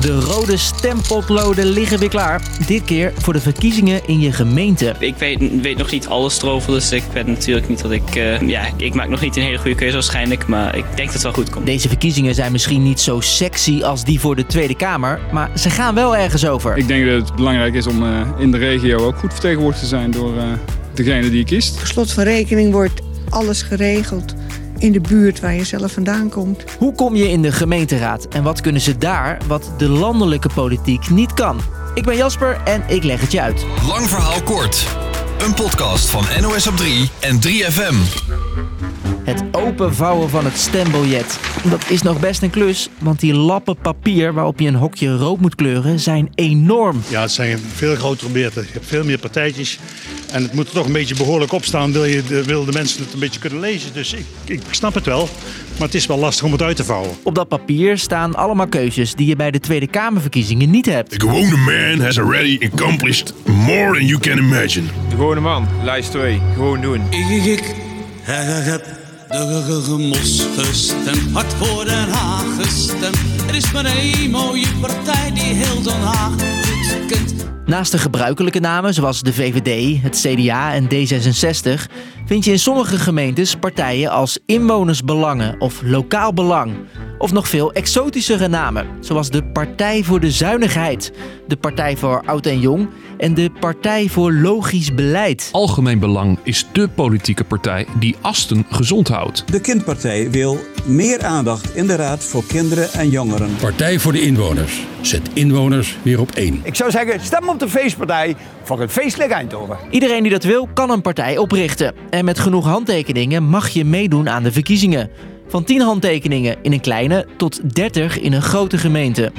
De rode stempotloden liggen weer klaar. Dit keer voor de verkiezingen in je gemeente. Ik weet, weet nog niet alles erover, dus ik weet natuurlijk niet dat ik... Uh, ja, ik maak nog niet een hele goede keuze waarschijnlijk, maar ik denk dat het wel goed komt. Deze verkiezingen zijn misschien niet zo sexy als die voor de Tweede Kamer, maar ze gaan wel ergens over. Ik denk dat het belangrijk is om uh, in de regio ook goed vertegenwoordigd te zijn door uh, degene die je kiest. Per slot van rekening wordt alles geregeld in de buurt waar je zelf vandaan komt. Hoe kom je in de gemeenteraad en wat kunnen ze daar wat de landelijke politiek niet kan? Ik ben Jasper en ik leg het je uit. Lang verhaal kort. Een podcast van NOS op 3 en 3FM. Het openvouwen van het stembiljet. Dat is nog best een klus, want die lappen papier waarop je een hokje rood moet kleuren zijn enorm. Ja, het zijn veel grotere beerten. Je hebt veel meer partijtjes. En het moet er toch een beetje behoorlijk op staan, wil, je de, wil de mensen het een beetje kunnen lezen. Dus ik, ik snap het wel, maar het is wel lastig om het uit te vouwen. Op dat papier staan allemaal keuzes die je bij de Tweede Kamerverkiezingen niet hebt. The gewone man has already accomplished more than you can imagine. De gewone man, lijst 2, gewoon doen. Ik, ik, ik de gemos gestemd, hard voor Den Haag gestemd. Er is maar één mooie partij die heel Den Haag goed kent. Naast de gebruikelijke namen zoals de VVD, het CDA en D66 vind je in sommige gemeentes partijen als Inwonersbelangen of Lokaal Belang. Of nog veel exotischere namen, zoals de Partij voor de Zuinigheid, de Partij voor Oud en Jong en de Partij voor Logisch Beleid. Algemeen Belang is de politieke partij die Asten gezond houdt. De Kindpartij wil meer aandacht in de Raad voor kinderen en jongeren. Partij voor de inwoners. Zet inwoners weer op één. Ik zou zeggen, stem op de feestpartij voor het feestelijk Eindhoven. Iedereen die dat wil, kan een partij oprichten. En met genoeg handtekeningen mag je meedoen aan de verkiezingen. Van 10 handtekeningen in een kleine tot 30 in een grote gemeente.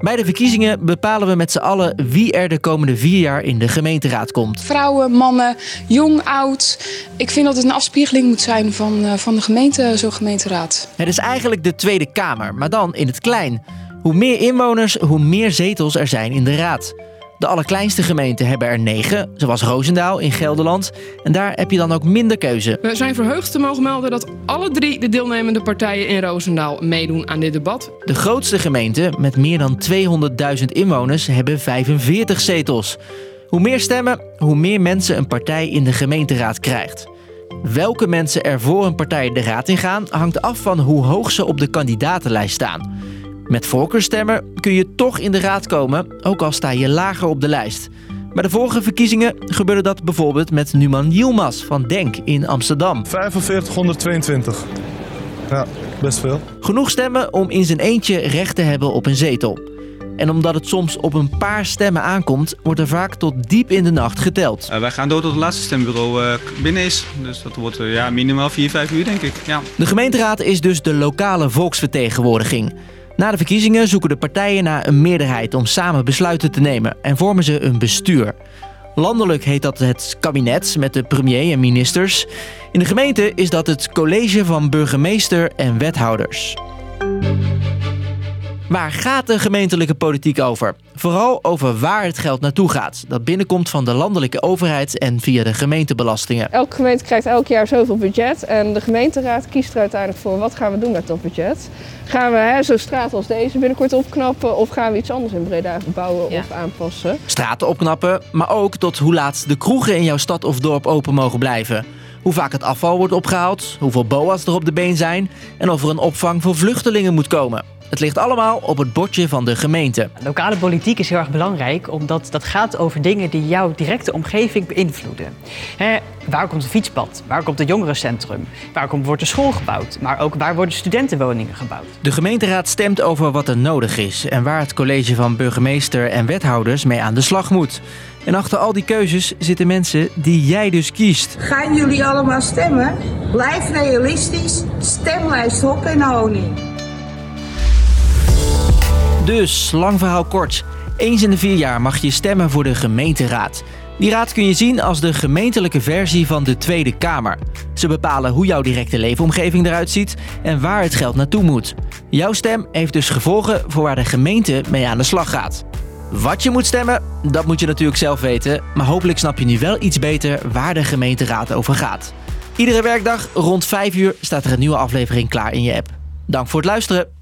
Bij de verkiezingen bepalen we met z'n allen wie er de komende vier jaar in de gemeenteraad komt. Vrouwen, mannen, jong, oud. Ik vind dat het een afspiegeling moet zijn van, uh, van de gemeente, zo'n gemeenteraad. Het is eigenlijk de Tweede Kamer, maar dan in het klein. Hoe meer inwoners, hoe meer zetels er zijn in de raad. De allerkleinste gemeenten hebben er negen, zoals Roosendaal in Gelderland. En daar heb je dan ook minder keuze. We zijn verheugd te mogen melden dat alle drie de deelnemende partijen in Roosendaal meedoen aan dit debat. De grootste gemeenten, met meer dan 200.000 inwoners, hebben 45 zetels. Hoe meer stemmen, hoe meer mensen een partij in de gemeenteraad krijgt. Welke mensen er voor een partij de raad in gaan, hangt af van hoe hoog ze op de kandidatenlijst staan. Met voorkeurstemmen kun je toch in de raad komen, ook al sta je lager op de lijst. Bij de vorige verkiezingen gebeurde dat bijvoorbeeld met Numan Yilmaz van Denk in Amsterdam. 4522. Ja, best veel. Genoeg stemmen om in zijn eentje recht te hebben op een zetel. En omdat het soms op een paar stemmen aankomt, wordt er vaak tot diep in de nacht geteld. Uh, wij gaan door tot het laatste stembureau uh, binnen is. Dus dat wordt uh, ja, minimaal 4, 5 uur, denk ik. Ja. De gemeenteraad is dus de lokale volksvertegenwoordiging. Na de verkiezingen zoeken de partijen naar een meerderheid om samen besluiten te nemen en vormen ze een bestuur. Landelijk heet dat het kabinet met de premier en ministers. In de gemeente is dat het college van burgemeester en wethouders. Waar gaat de gemeentelijke politiek over? Vooral over waar het geld naartoe gaat. Dat binnenkomt van de landelijke overheid en via de gemeentebelastingen. Elke gemeente krijgt elk jaar zoveel budget. En de gemeenteraad kiest er uiteindelijk voor wat gaan we doen met dat budget. Gaan we zo'n straat als deze binnenkort opknappen of gaan we iets anders in Breda bouwen ja. of aanpassen? Straten opknappen, maar ook tot hoe laat de kroegen in jouw stad of dorp open mogen blijven. Hoe vaak het afval wordt opgehaald, hoeveel boa's er op de been zijn en of er een opvang voor vluchtelingen moet komen. Het ligt allemaal op het bordje van de gemeente. Lokale politiek is heel erg belangrijk, omdat dat gaat over dingen die jouw directe omgeving beïnvloeden. He, waar komt het fietspad? Waar komt het jongerencentrum? Waar komt, wordt de school gebouwd? Maar ook waar worden studentenwoningen gebouwd? De gemeenteraad stemt over wat er nodig is en waar het college van burgemeester en wethouders mee aan de slag moet. En achter al die keuzes zitten mensen die jij dus kiest. Gaan jullie allemaal stemmen? Blijf realistisch. Stemlijst hop en honing. Dus, lang verhaal kort. Eens in de vier jaar mag je stemmen voor de gemeenteraad. Die raad kun je zien als de gemeentelijke versie van de Tweede Kamer. Ze bepalen hoe jouw directe leefomgeving eruit ziet en waar het geld naartoe moet. Jouw stem heeft dus gevolgen voor waar de gemeente mee aan de slag gaat. Wat je moet stemmen, dat moet je natuurlijk zelf weten, maar hopelijk snap je nu wel iets beter waar de gemeenteraad over gaat. Iedere werkdag rond 5 uur staat er een nieuwe aflevering klaar in je app. Dank voor het luisteren.